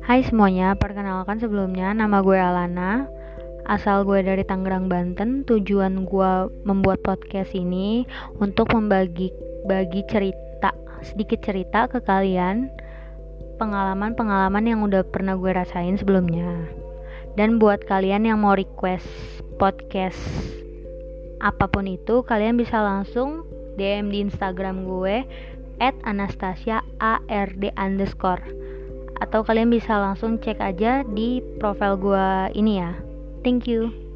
Hai semuanya, perkenalkan sebelumnya nama gue Alana. Asal gue dari Tangerang, Banten Tujuan gue membuat podcast ini Untuk membagi bagi cerita Sedikit cerita ke kalian Pengalaman-pengalaman yang udah pernah gue rasain sebelumnya. Dan buat kalian yang mau request podcast Apa pun itu, kalian bisa langsung DM di Instagram gue at Anastasia ARD underscore atau kalian bisa langsung cek aja di profile gue ini ya. Thank you